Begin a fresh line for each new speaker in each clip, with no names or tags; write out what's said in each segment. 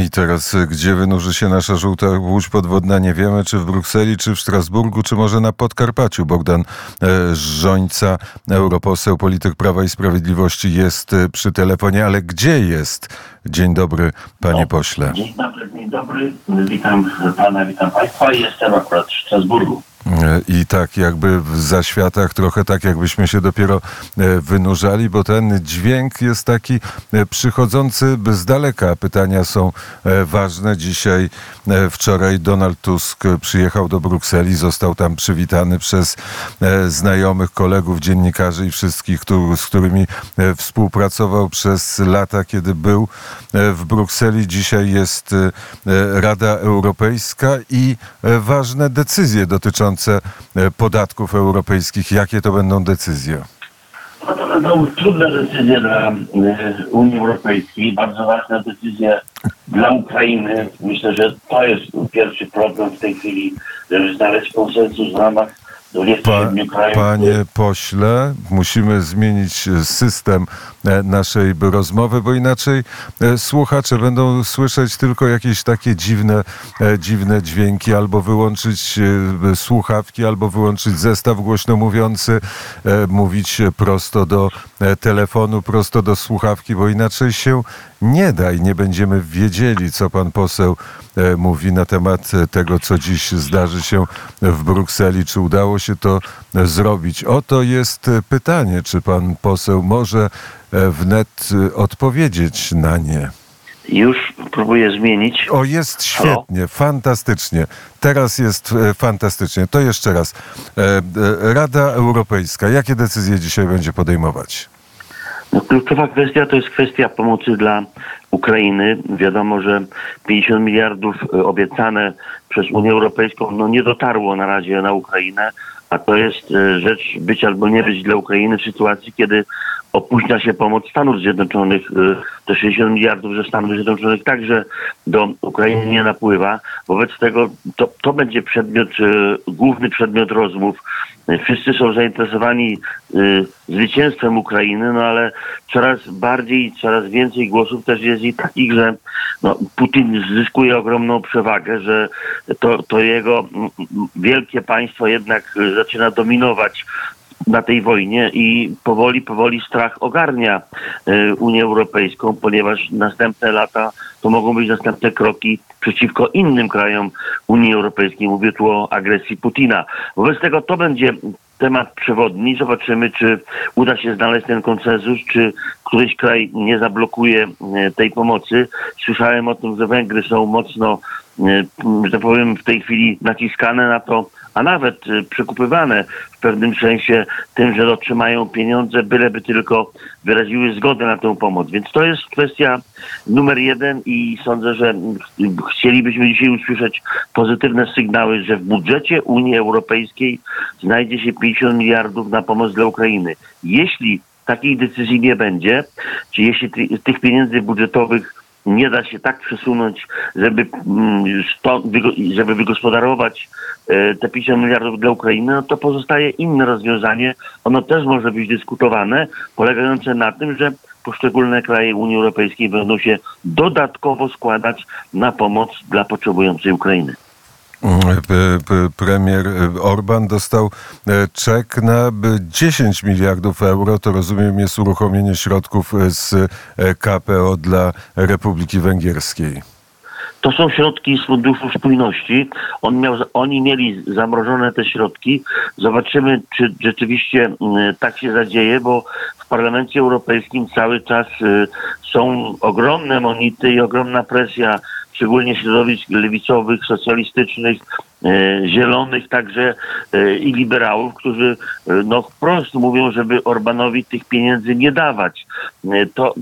I teraz, gdzie wynurzy się nasza żółta łódź podwodna, nie wiemy, czy w Brukseli, czy w Strasburgu, czy może na Podkarpaciu. Bogdan e, Żońca, europoseł, polityk Prawa i Sprawiedliwości jest e, przy telefonie, ale gdzie jest? Dzień dobry, panie pośle.
Dzień dobry, dzień dobry. Witam pana, witam państwa. Jestem akurat w Strasburgu.
I tak jakby w zaświatach trochę tak jakbyśmy się dopiero e, wynurzali, bo ten dźwięk jest taki e, przychodzący z daleka. Pytania są e, ważne. Dzisiaj, wczoraj Donald Tusk przyjechał do Brukseli, został tam przywitany przez znajomych, kolegów, dziennikarzy i wszystkich, z którymi współpracował przez lata, kiedy był w Brukseli. Dzisiaj jest Rada Europejska i ważne decyzje dotyczące dotyczące e, podatków europejskich. Jakie to będą decyzje?
No to będą trudne decyzje dla e, Unii Europejskiej, bardzo ważne decyzje dla Ukrainy. Myślę, że to jest pierwszy problem w tej chwili, żeby znaleźć konsensus w ramach
Pa, panie pośle, musimy zmienić system e, naszej rozmowy, bo inaczej e, słuchacze będą słyszeć tylko jakieś takie dziwne, e, dziwne dźwięki, albo wyłączyć słuchawki, albo wyłączyć zestaw głośno mówiący, mówić prosto do telefonu, prosto do słuchawki, bo inaczej się nie da i nie będziemy wiedzieli, co pan poseł e, mówi na temat tego, co dziś zdarzy się w Brukseli. Czy udało się to zrobić? Oto jest pytanie, czy pan poseł może e, wnet odpowiedzieć na nie.
Już próbuję zmienić.
O, jest świetnie, Halo? fantastycznie. Teraz jest e, fantastycznie. To jeszcze raz. Rada Europejska, jakie decyzje dzisiaj będzie podejmować?
No, kluczowa kwestia to jest kwestia pomocy dla Ukrainy. Wiadomo, że 50 miliardów e, obiecane przez Unię Europejską no, nie dotarło na razie na Ukrainę, a to jest e, rzecz być albo nie być dla Ukrainy w sytuacji, kiedy opóźnia się pomoc Stanów Zjednoczonych. Y, te 60 miliardów ze Stanów Zjednoczonych także do Ukrainy nie napływa. Wobec tego to, to będzie przedmiot, główny przedmiot rozmów. Wszyscy są zainteresowani y, zwycięstwem Ukrainy, no ale coraz bardziej, coraz więcej głosów też jest i takich, że no, Putin zyskuje ogromną przewagę, że to, to jego wielkie państwo jednak zaczyna dominować na tej wojnie i powoli, powoli strach ogarnia e, Unię Europejską, ponieważ następne lata to mogą być następne kroki przeciwko innym krajom Unii Europejskiej. Mówię tu o agresji Putina. Wobec tego to będzie temat przewodni. Zobaczymy, czy uda się znaleźć ten konsensus, czy któryś kraj nie zablokuje e, tej pomocy. Słyszałem o tym, że Węgry są mocno, e, że tak powiem, w tej chwili naciskane na to, a nawet y, przekupywane w pewnym sensie tym, że otrzymają pieniądze, byleby tylko wyraziły zgodę na tę pomoc. Więc to jest kwestia numer jeden i sądzę, że chcielibyśmy dzisiaj usłyszeć pozytywne sygnały, że w budżecie Unii Europejskiej znajdzie się 50 miliardów na pomoc dla Ukrainy. Jeśli takiej decyzji nie będzie, czy jeśli tych pieniędzy budżetowych nie da się tak przesunąć, żeby, mm, żeby wygospodarować e, te 50 miliardów dla Ukrainy, no to pozostaje inne rozwiązanie. Ono też może być dyskutowane, polegające na tym, że poszczególne kraje Unii Europejskiej będą się dodatkowo składać na pomoc dla potrzebującej Ukrainy.
Premier Orban dostał e, czek na 10 miliardów euro. To rozumiem jest uruchomienie środków z e, KPO dla Republiki Węgierskiej.
To są środki z Funduszu Spójności. On miał, oni mieli zamrożone te środki. Zobaczymy, czy rzeczywiście tak się zadzieje, bo w Parlamencie Europejskim cały czas y, są ogromne monity i ogromna presja szczególnie środowisk lewicowych, socjalistycznych, e, zielonych także e, i liberałów, którzy e, no wprost mówią, żeby Orbanowi tych pieniędzy nie dawać. To,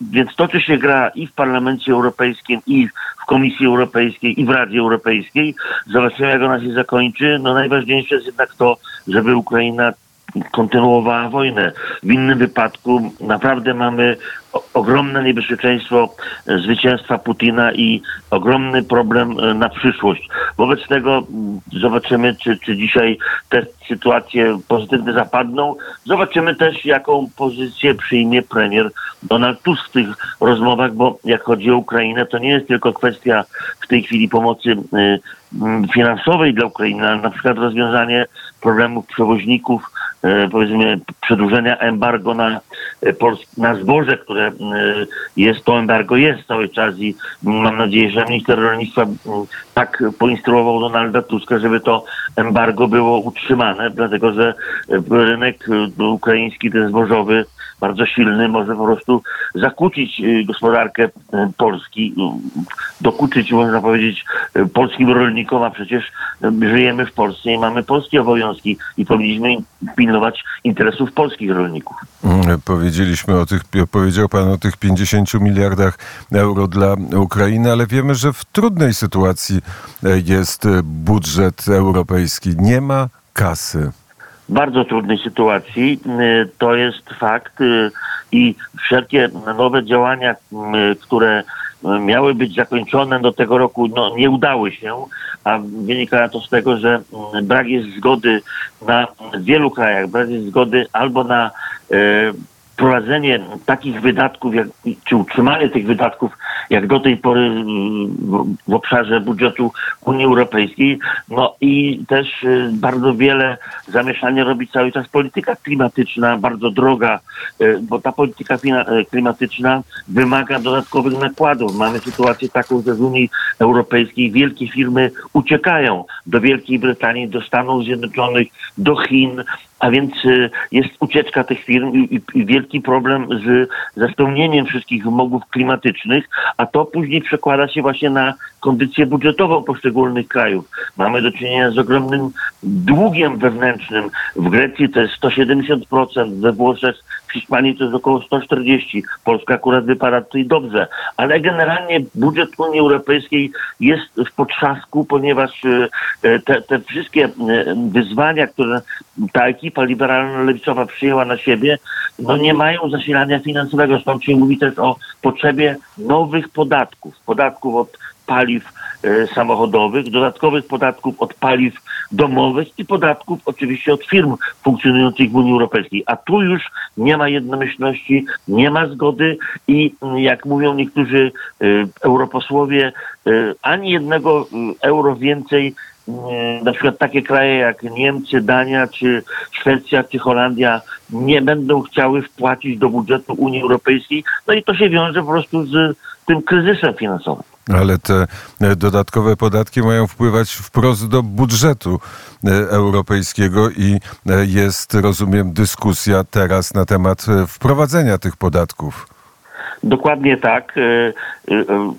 więc toczy się gra i w Parlamencie Europejskim, i w Komisji Europejskiej, i w Radzie Europejskiej. Zobaczymy, jak ona się zakończy. No najważniejsze jest jednak to, żeby Ukraina kontynuowała wojnę. W innym wypadku naprawdę mamy ogromne niebezpieczeństwo e, zwycięstwa Putina i ogromny problem e, na przyszłość. Wobec tego mm, zobaczymy, czy, czy dzisiaj te sytuacje pozytywne zapadną. Zobaczymy też, jaką pozycję przyjmie premier Donald Tusk w tych rozmowach, bo jak chodzi o Ukrainę, to nie jest tylko kwestia w tej chwili pomocy mm, finansowej dla Ukrainy, ale na przykład rozwiązanie problemów przewoźników, E, powiedzmy przedłużenia embargo na, e, na zboże, które e, jest, to embargo jest cały czas i mam nadzieję, że minister rolnictwa tak poinstruował Donalda Tuska, żeby to embargo było utrzymane, dlatego że rynek ukraiński, ten zbożowy, bardzo silny, może po prostu zakłócić gospodarkę Polski, dokuczyć, można powiedzieć, polskim rolnikom, a przecież żyjemy w Polsce i mamy polskie obowiązki i powinniśmy pilnować interesów polskich rolników.
Mm, powiedzieliśmy o tych, powiedział pan o tych 50 miliardach euro dla Ukrainy, ale wiemy, że w trudnej sytuacji e, jest budżet europejski. Nie ma kasy.
Bardzo trudnej sytuacji. E, to jest fakt e, i wszelkie nowe działania, które miały być zakończone do tego roku, no, nie udały się, a wynika to z tego, że brak jest zgody na w wielu krajach, brak jest zgody albo na e, prowadzenie takich wydatków, jak, czy utrzymanie tych wydatków, jak do tej pory w obszarze budżetu Unii Europejskiej. No i też y, bardzo wiele zamieszania robi cały czas polityka klimatyczna, bardzo droga, y, bo ta polityka y, klimatyczna wymaga dodatkowych nakładów. Mamy sytuację taką, że z Unii Europejskiej wielkie firmy uciekają do Wielkiej Brytanii, do Stanów Zjednoczonych, do Chin, a więc jest ucieczka tych firm i, i wielki problem z, ze spełnieniem wszystkich wymogów klimatycznych, a to później przekłada się właśnie na kondycję budżetową poszczególnych krajów. Mamy do czynienia z ogromnym długiem wewnętrznym. W Grecji to jest 170%, we Włoszech, w Hiszpanii to jest około 140%. Polska akurat wypada tutaj dobrze. Ale generalnie budżet Unii Europejskiej jest w potrzasku, ponieważ e, te, te wszystkie e, wyzwania, które ta ekipa liberalno-lewicowa przyjęła na siebie, no nie mają zasilania finansowego. Stąd się mówi też o potrzebie nowych podatków. Podatków od paliw e, samochodowych, dodatkowych podatków od paliw domowych i podatków oczywiście od firm funkcjonujących w Unii Europejskiej. A tu już nie ma jednomyślności, nie ma zgody i mm, jak mówią niektórzy e, europosłowie, e, ani jednego euro więcej na przykład takie kraje jak Niemcy, Dania, czy Szwecja, czy Holandia nie będą chciały wpłacić do budżetu Unii Europejskiej. No i to się wiąże po prostu z tym kryzysem finansowym.
Ale te e, dodatkowe podatki mają wpływać wprost do budżetu e, europejskiego i e, jest, rozumiem, dyskusja teraz na temat wprowadzenia tych podatków.
Dokładnie tak.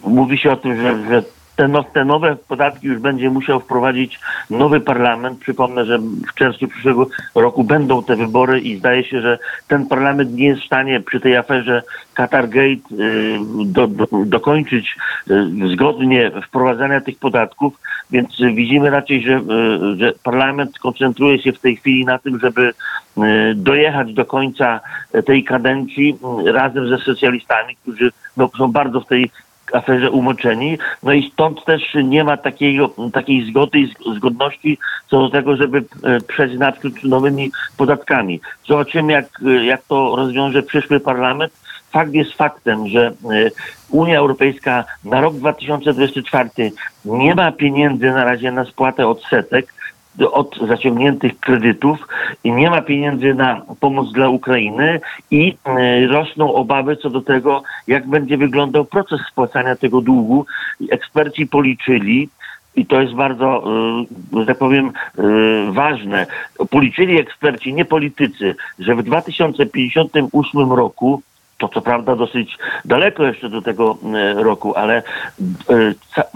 Mówi się o tym, że, że te, no, te nowe podatki już będzie musiał wprowadzić nowy parlament. Przypomnę, że w czerwcu przyszłego roku będą te wybory i zdaje się, że ten parlament nie jest w stanie przy tej aferze Qatargate y, do, do, dokończyć y, zgodnie wprowadzania tych podatków, więc widzimy raczej, że, y, że parlament koncentruje się w tej chwili na tym, żeby dojechać do końca tej kadencji razem ze socjalistami, którzy no, są bardzo w tej aferze umoczeni. No i stąd też nie ma takiego, takiej zgody i zgodności co do tego, żeby e, przejść naprzód nowymi podatkami. Zobaczymy, jak, jak to rozwiąże przyszły parlament. Fakt jest faktem, że e, Unia Europejska na rok 2024 nie ma pieniędzy na razie na spłatę odsetek, od zaciągniętych kredytów i nie ma pieniędzy na pomoc dla Ukrainy i e, rosną obawy co do tego, jak będzie wyglądał proces spłacania tego długu. Eksperci policzyli, i to jest bardzo, e, że tak powiem, e, ważne. Policzyli eksperci, nie politycy, że w 2058 roku to co prawda dosyć daleko jeszcze do tego e, roku, ale e,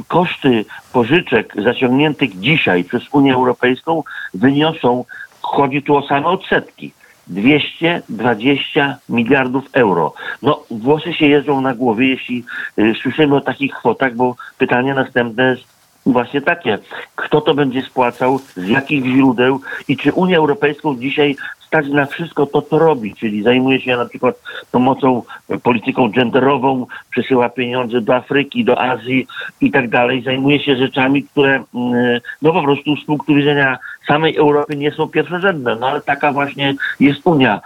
koszty pożyczek zaciągniętych dzisiaj przez Unię Europejską wyniosą, chodzi tu o same odsetki, 220 miliardów euro. No, włosy się jeżdżą na głowie, jeśli y, słyszymy o takich kwotach, bo pytanie następne jest, właśnie takie. Kto to będzie spłacał, z jakich źródeł i czy Unia Europejską dzisiaj stać na wszystko to, co robi, czyli zajmuje się na przykład pomocą, e, polityką genderową, przesyła pieniądze do Afryki, do Azji i tak dalej. Zajmuje się rzeczami, które mm, no po prostu z punktu widzenia samej Europy nie są pierwszorzędne. No ale taka właśnie jest Unia.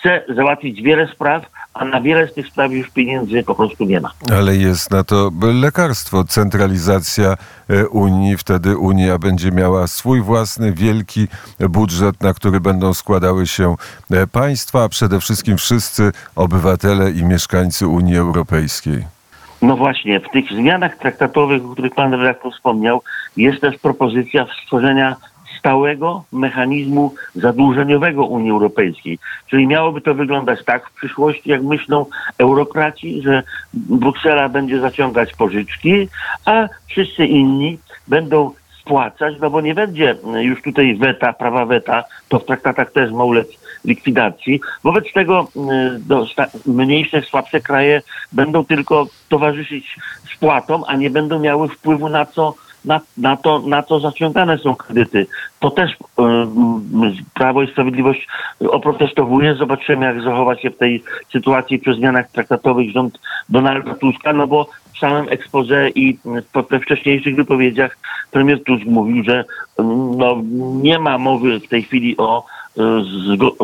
Chce załatwić wiele spraw, a na wiele z tych spraw już pieniędzy po prostu nie ma.
Ale jest na to lekarstwo, centralizacja e, Unii. Wtedy Unia będzie miała swój własny wielki budżet, na który będą składały się e, państwa, a przede wszystkim wszyscy obywatele i mieszkańcy Unii Europejskiej.
No właśnie, w tych zmianach traktatowych, o których pan redaktor wspomniał, jest też propozycja stworzenia stałego mechanizmu zadłużeniowego Unii Europejskiej. Czyli miałoby to wyglądać tak w przyszłości, jak myślą eurokraci, że Bruksela będzie zaciągać pożyczki, a wszyscy inni będą spłacać, no bo nie będzie już tutaj weta, prawa weta, to w traktatach też ma ulec likwidacji. Wobec tego do, mniejsze, słabsze kraje będą tylko towarzyszyć spłatom, a nie będą miały wpływu na co na, na, to, na co zaciągane są kredyty. To też y, Prawo i Sprawiedliwość oprotestowuje. Zobaczymy, jak zachowa się w tej sytuacji przy zmianach traktatowych rząd Donalda Tuska, no bo w samym ekspoze i we wcześniejszych wypowiedziach premier Tusk mówił, że no, nie ma mowy w tej chwili o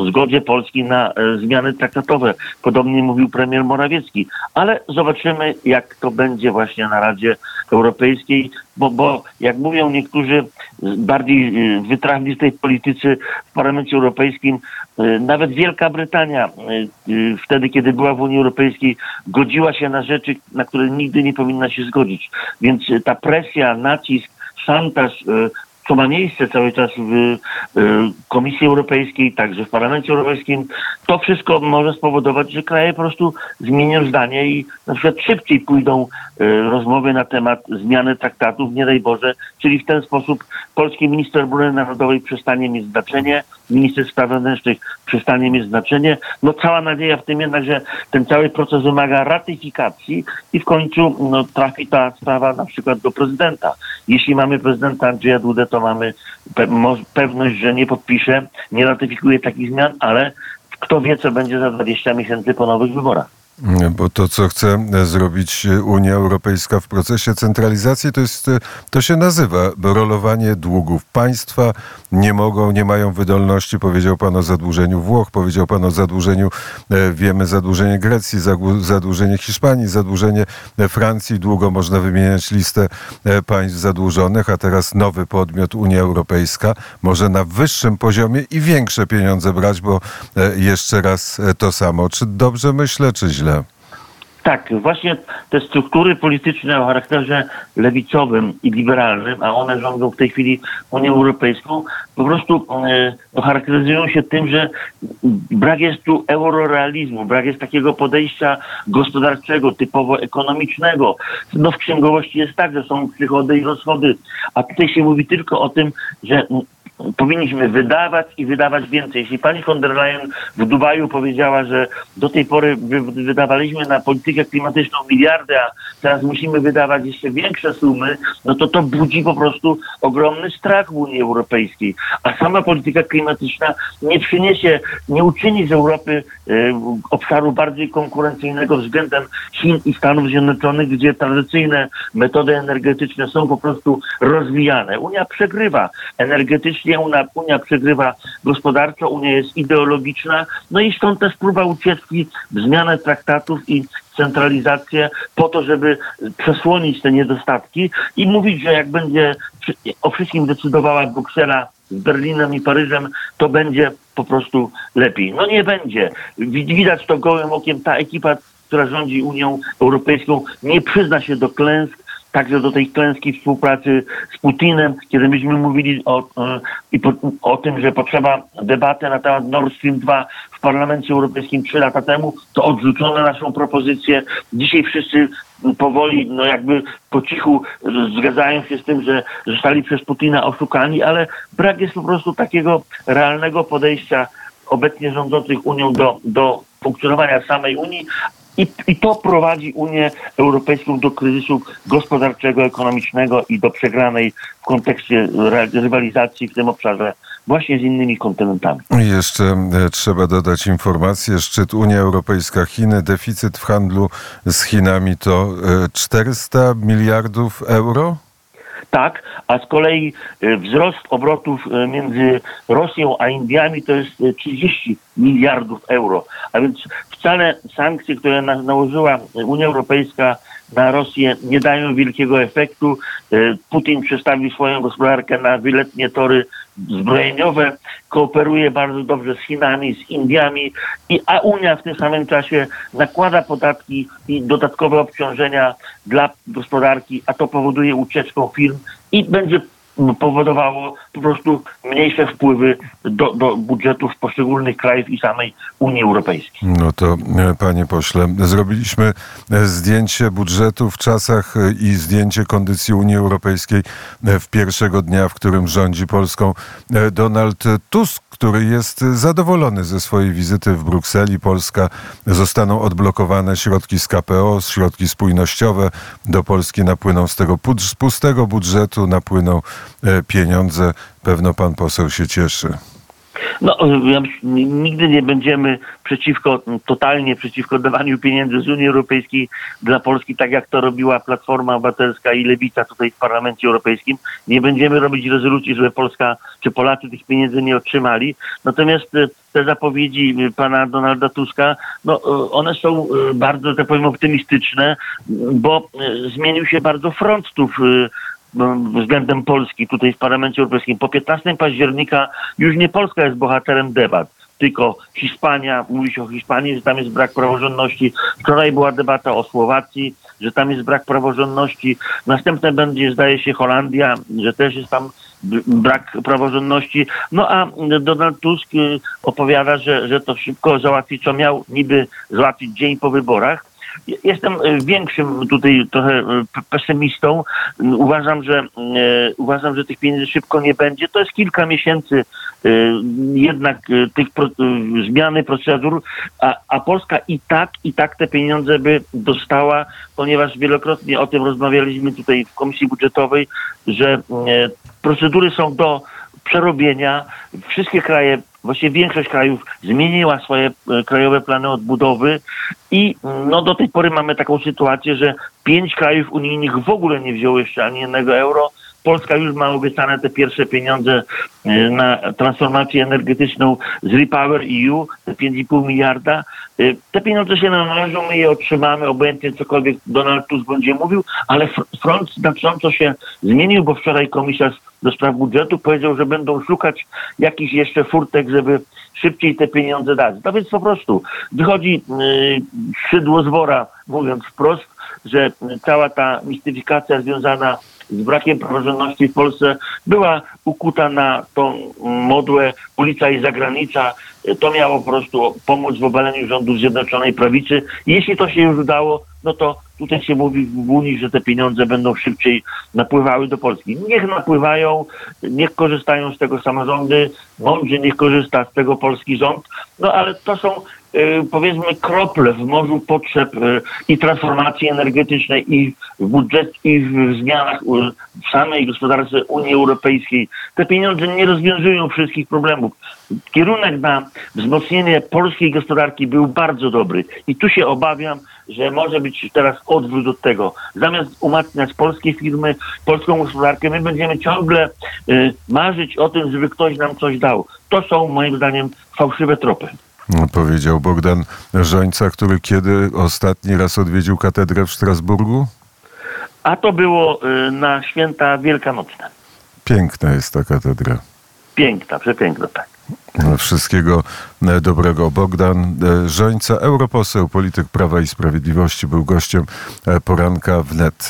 zgodzie Polski na e, zmiany traktatowe. Podobnie mówił premier Morawiecki. Ale zobaczymy, jak to będzie właśnie na Radzie Europejskiej, bo, bo jak mówią niektórzy bardziej e, wytrawni z tej politycy w Parlamencie Europejskim, e, nawet Wielka Brytania wtedy, kiedy była w Unii Europejskiej, godziła się na rzeczy, na które nigdy nie powinna się zgodzić. Więc ta presja, nacisk, szantaż co ma miejsce cały czas w y, Komisji Europejskiej, także w Parlamencie Europejskim, to wszystko może spowodować, że kraje po prostu zmienią zdanie i na przykład szybciej pójdą y, rozmowy na temat zmiany traktatów, nie daj Boże, czyli w ten sposób polski minister obrony narodowej przestanie mieć znaczenie, minister spraw wewnętrznych przestanie mieć znaczenie. No cała nadzieja w tym jednak, że ten cały proces wymaga ratyfikacji i w końcu no, trafi ta sprawa na przykład do prezydenta. Jeśli mamy prezydenta Andrzeja Dudę, to mamy pewność, że nie podpisze, nie ratyfikuje takich zmian, ale kto wie, co będzie za 20 miesięcy po nowych wyborach.
Bo to, co chce zrobić Unia Europejska w procesie centralizacji, to, jest, to się nazywa rolowanie długów. Państwa nie mogą, nie mają wydolności. Powiedział Pan o zadłużeniu Włoch, powiedział Pan o zadłużeniu, e, wiemy, zadłużenie Grecji, zadłużenie Hiszpanii, zadłużenie Francji. Długo można wymieniać listę e, państw zadłużonych, a teraz nowy podmiot Unia Europejska może na wyższym poziomie i większe pieniądze brać, bo e, jeszcze raz to samo. Czy dobrze myślę, czy źle?
Tak, właśnie te struktury polityczne o charakterze lewicowym i liberalnym, a one rządzą w tej chwili Unią Europejską, po prostu e, charakteryzują się tym, że brak jest tu eurorealizmu, brak jest takiego podejścia gospodarczego, typowo ekonomicznego. No w księgowości jest tak, że są przychody i rozchody, a tutaj się mówi tylko o tym, że powinniśmy wydawać i wydawać więcej. Jeśli pani von der Leyen w Dubaju powiedziała, że do tej pory wydawaliśmy na politykę klimatyczną miliardy, a teraz musimy wydawać jeszcze większe sumy, no to to budzi po prostu ogromny strach w Unii Europejskiej. A sama polityka klimatyczna nie przyniesie, nie uczyni z Europy obszaru bardziej konkurencyjnego względem Chin i Stanów Zjednoczonych, gdzie tradycyjne metody energetyczne są po prostu rozwijane. Unia przegrywa energetycznie Unia, Unia przegrywa gospodarczo, Unia jest ideologiczna, no i stąd też próba ucieczki w zmianę traktatów i centralizację po to, żeby przesłonić te niedostatki i mówić, że jak będzie o wszystkim decydowała Bruksela z Berlinem i Paryżem, to będzie po prostu lepiej. No nie będzie. Widać to gołym okiem. Ta ekipa, która rządzi Unią Europejską, nie przyzna się do klęsk, także do tej klęski współpracy z Putinem, kiedy myśmy mówili o, e, o, o tym, że potrzeba debaty na temat Nord Stream 2 w Parlamencie Europejskim trzy lata temu, to odrzucono naszą propozycję. Dzisiaj wszyscy powoli, no jakby po cichu zgadzają się z tym, że zostali przez Putina oszukani, ale brak jest po prostu takiego realnego podejścia obecnie rządzących Unią do, do funkcjonowania samej Unii, I, I to prowadzi Unię Europejską do kryzysu gospodarczego, ekonomicznego i do przegranej w kontekście rywalizacji w tym obszarze właśnie z innymi kontynentami.
Jeszcze e, trzeba dodać informację. Szczyt Unia Europejska-Chiny, deficyt w handlu z Chinami to e, 400 miliardów euro?
Tak, a z kolei e, wzrost obrotów e, między Rosją a Indiami to jest e, 30 miliardów euro. A więc wcale sankcje, które na, nałożyła Unia Europejska na Rosję nie dają wielkiego efektu. E, Putin przestawił swoją gospodarkę na wieloletnie tory zbrojeniowe, kooperuje bardzo dobrze z Chinami, z Indiami, i, a Unia w tym samym czasie nakłada podatki i dodatkowe obciążenia dla gospodarki, a to powoduje ucieczkę firm i będzie powodowało po prostu mniejsze wpływy do, do budżetów poszczególnych krajów i samej Unii Europejskiej.
No to, e, panie pośle, zrobiliśmy e, zdjęcie budżetu w czasach e, i zdjęcie kondycji Unii Europejskiej w pierwszego dnia, w którym rządzi Polską Donald Tusk, który jest zadowolony ze swojej wizyty w Brukseli. Polska zostaną odblokowane środki z KPO, środki spójnościowe. Do Polski napłyną z tego pustego budżetu, napłyną pieniądze. Pewno pan poseł się cieszy.
No, nigdy nie będziemy przeciwko, totalnie przeciwko dawaniu pieniędzy z Unii Europejskiej dla Polski, tak jak to robiła Platforma Obywatelska i Lewica tutaj w Parlamencie Europejskim. Nie będziemy robić rezolucji, żeby Polska czy Polacy tych pieniędzy nie otrzymali. Natomiast e, te zapowiedzi e, pana Donalda Tuska, no, e, one są e, bardzo, tak powiem, optymistyczne, bo e, zmienił się bardzo front tu w, e, względem Polski tutaj w Parlamencie Europejskim. Po 15 października już nie Polska jest bohaterem debat, tylko Hiszpania, mówi się o Hiszpanii, że tam jest brak praworządności. Wczoraj była debata o Słowacji, że tam jest brak praworządności. Następne będzie, zdaje się, Holandia, że też jest tam brak praworządności. No a Donald Tusk y, opowiada, że, że to szybko załatwi, co miał niby załatwić dzień po wyborach. Jestem e, większym tutaj trochę p- pesymistą. Uważam, że e, uważam, że tych pieniędzy szybko nie będzie. To jest kilka miesięcy jednak tych pro, zmiany procedur, a, a Polska i tak, i tak te pieniądze by dostała, ponieważ wielokrotnie o tym rozmawialiśmy tutaj w Komisji Budżetowej, że procedury są do przerobienia. Wszystkie kraje, właściwie większość krajów zmieniła swoje e, krajowe plany odbudowy i mm, no, do tej pory mamy taką sytuację, że pięć krajów unijnych w ogóle nie wzięło jeszcze ani jednego euro. Polska już ma obiecane te pierwsze pieniądze e, na transformację energetyczną z Repower EU, te 5,5 miliarda. E, Te pieniądze się nam należą, my je otrzymamy, obojętnie cokolwiek Donald Tusk będzie mówił, ale fr- front znacząco się zmienił, bo wczoraj komisarz do spraw budżetu powiedział, że będą szukać jakichś jeszcze furtek, żeby szybciej te pieniądze dać. No więc po prostu wychodzi yy, szydło z wora, mówiąc wprost, że cała ta mistyfikacja związana z brakiem praworządności w Polsce była ukuta na tą modłę ulica i zagranica. To miało po prostu pomóc w obaleniu rządu Zjednoczonej Prawicy. Jeśli to się już udało, no to tutaj się mówi w Unii, że te pieniądze będą szybciej napływały do Polski. Niech napływają, niech korzystają z tego samorządy, mądrze niech korzysta z tego polski rząd, no ale to są e, powiedzmy krople w morzu potrzeb e, i transformacji energetycznej i w budżet i w zmianach e, w samej gospodarce Unii Europejskiej. Te pieniądze nie rozwiązują wszystkich problemów. Kierunek na wzmocnienie polskiej gospodarki był bardzo dobry i tu się obawiam, że może być teraz odwrót od tego. Zamiast umacniać polskie firmy, polską gospodarkę, my będziemy ciągle y, marzyć o tym, żeby ktoś nam coś dał. To są moim zdaniem fałszywe tropy.
Powiedział Bogdan Żońca, który kiedy ostatni raz odwiedził katedrę w Strasburgu?
A to było y, na święta wielkanocne.
Piękna jest ta katedra.
Piękna, przepiękna, tak.
Wszystkiego e, dobrego. Bogdan e, Żońca, europoseł, polityk Prawa i Sprawiedliwości, był gościem e, poranka wnet.